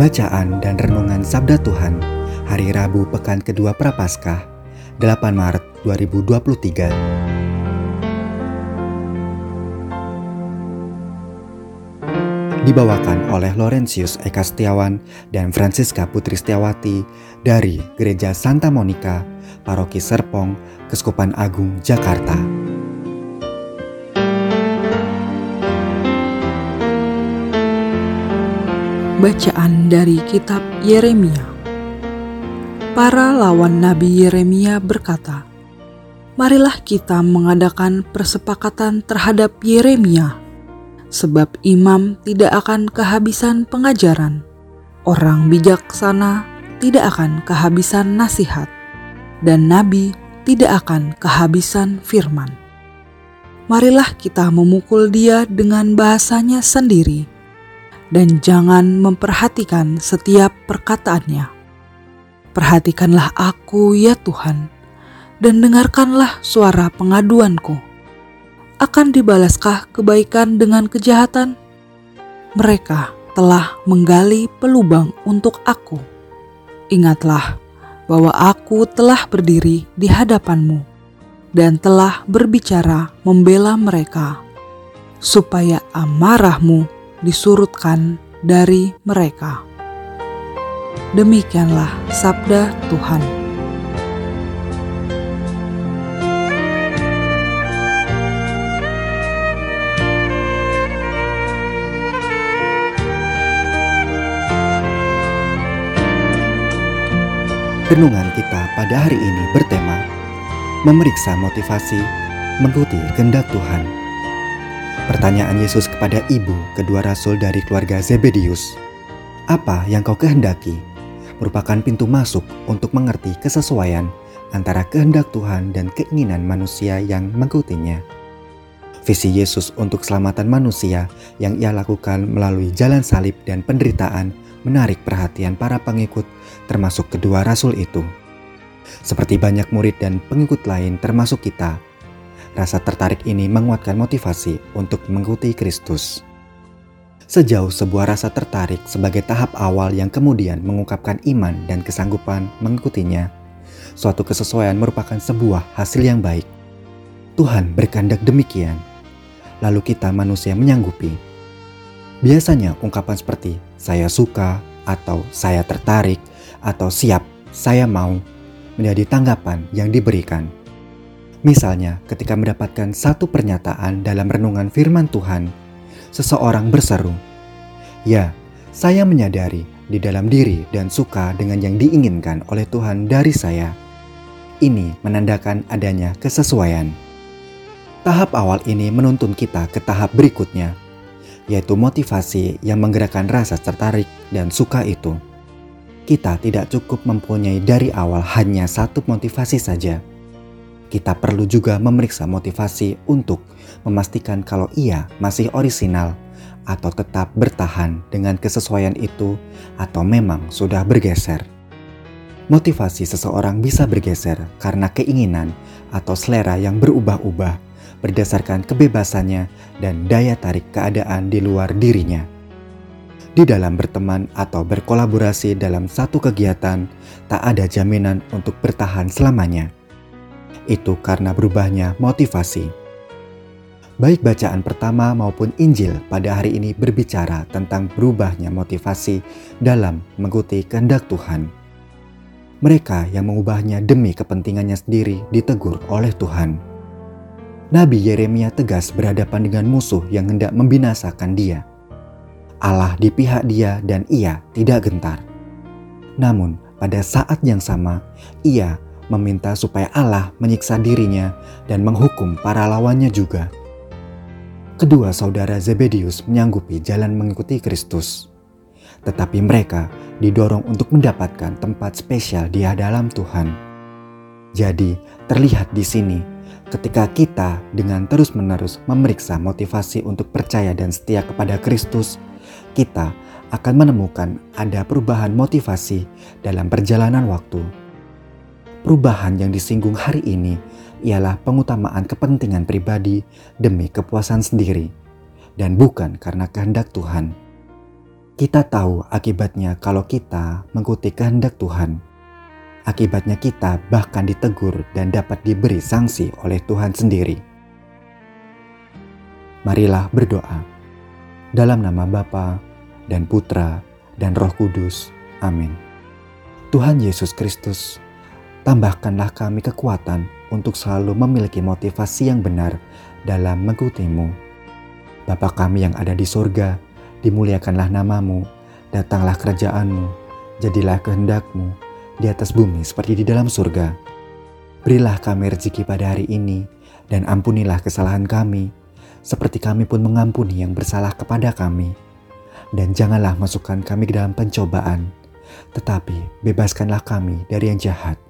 Bacaan dan Renungan Sabda Tuhan Hari Rabu Pekan Kedua Prapaskah 8 Maret 2023 Dibawakan oleh Laurentius Eka Setiawan dan Francisca Putri Setiawati dari Gereja Santa Monica, Paroki Serpong, Keskupan Agung, Jakarta. Bacaan dari Kitab Yeremia Para lawan Nabi Yeremia berkata, Marilah kita mengadakan persepakatan terhadap Yeremia, sebab imam tidak akan kehabisan pengajaran, orang bijaksana tidak akan kehabisan nasihat, dan nabi tidak akan kehabisan firman. Marilah kita memukul dia dengan bahasanya sendiri, dan jangan memperhatikan setiap perkataannya. Perhatikanlah aku, ya Tuhan, dan dengarkanlah suara pengaduanku. Akan dibalaskah kebaikan dengan kejahatan? Mereka telah menggali pelubang untuk aku. Ingatlah bahwa aku telah berdiri di hadapanmu dan telah berbicara membela mereka, supaya amarahmu disurutkan dari mereka. Demikianlah sabda Tuhan. Renungan kita pada hari ini bertema Memeriksa motivasi mengikuti kehendak Tuhan Pertanyaan Yesus kepada ibu kedua rasul dari keluarga Zebedius. Apa yang kau kehendaki? Merupakan pintu masuk untuk mengerti kesesuaian antara kehendak Tuhan dan keinginan manusia yang mengikutinya. Visi Yesus untuk keselamatan manusia yang ia lakukan melalui jalan salib dan penderitaan menarik perhatian para pengikut termasuk kedua rasul itu. Seperti banyak murid dan pengikut lain termasuk kita, Rasa tertarik ini menguatkan motivasi untuk mengikuti Kristus. Sejauh sebuah rasa tertarik sebagai tahap awal yang kemudian mengungkapkan iman dan kesanggupan mengikutinya, suatu kesesuaian merupakan sebuah hasil yang baik. Tuhan berkehendak demikian, lalu kita manusia menyanggupi. Biasanya ungkapan seperti "saya suka" atau "saya tertarik" atau "siap, saya mau" menjadi tanggapan yang diberikan Misalnya, ketika mendapatkan satu pernyataan dalam renungan firman Tuhan, seseorang berseru, "Ya, saya menyadari di dalam diri dan suka dengan yang diinginkan oleh Tuhan dari saya." Ini menandakan adanya kesesuaian. Tahap awal ini menuntun kita ke tahap berikutnya, yaitu motivasi yang menggerakkan rasa tertarik dan suka itu. Kita tidak cukup mempunyai dari awal hanya satu motivasi saja kita perlu juga memeriksa motivasi untuk memastikan kalau ia masih orisinal atau tetap bertahan dengan kesesuaian itu atau memang sudah bergeser. Motivasi seseorang bisa bergeser karena keinginan atau selera yang berubah-ubah berdasarkan kebebasannya dan daya tarik keadaan di luar dirinya. Di dalam berteman atau berkolaborasi dalam satu kegiatan, tak ada jaminan untuk bertahan selamanya itu karena berubahnya motivasi. Baik bacaan pertama maupun Injil pada hari ini berbicara tentang berubahnya motivasi dalam mengikuti kehendak Tuhan. Mereka yang mengubahnya demi kepentingannya sendiri ditegur oleh Tuhan. Nabi Yeremia tegas berhadapan dengan musuh yang hendak membinasakan dia. Allah di pihak dia dan ia tidak gentar. Namun pada saat yang sama, ia meminta supaya Allah menyiksa dirinya dan menghukum para lawannya juga. Kedua saudara Zebedius menyanggupi jalan mengikuti Kristus, tetapi mereka didorong untuk mendapatkan tempat spesial di dalam Tuhan. Jadi, terlihat di sini ketika kita dengan terus-menerus memeriksa motivasi untuk percaya dan setia kepada Kristus, kita akan menemukan ada perubahan motivasi dalam perjalanan waktu. Perubahan yang disinggung hari ini ialah pengutamaan kepentingan pribadi demi kepuasan sendiri, dan bukan karena kehendak Tuhan. Kita tahu akibatnya kalau kita mengikuti kehendak Tuhan. Akibatnya kita bahkan ditegur dan dapat diberi sanksi oleh Tuhan sendiri. Marilah berdoa. Dalam nama Bapa dan Putra dan Roh Kudus. Amin. Tuhan Yesus Kristus, tambahkanlah kami kekuatan untuk selalu memiliki motivasi yang benar dalam mengikutimu. Bapa kami yang ada di sorga, dimuliakanlah namamu, datanglah kerajaanmu, jadilah kehendakmu di atas bumi seperti di dalam surga. Berilah kami rezeki pada hari ini, dan ampunilah kesalahan kami, seperti kami pun mengampuni yang bersalah kepada kami dan janganlah masukkan kami ke dalam pencobaan, tetapi bebaskanlah kami dari yang jahat.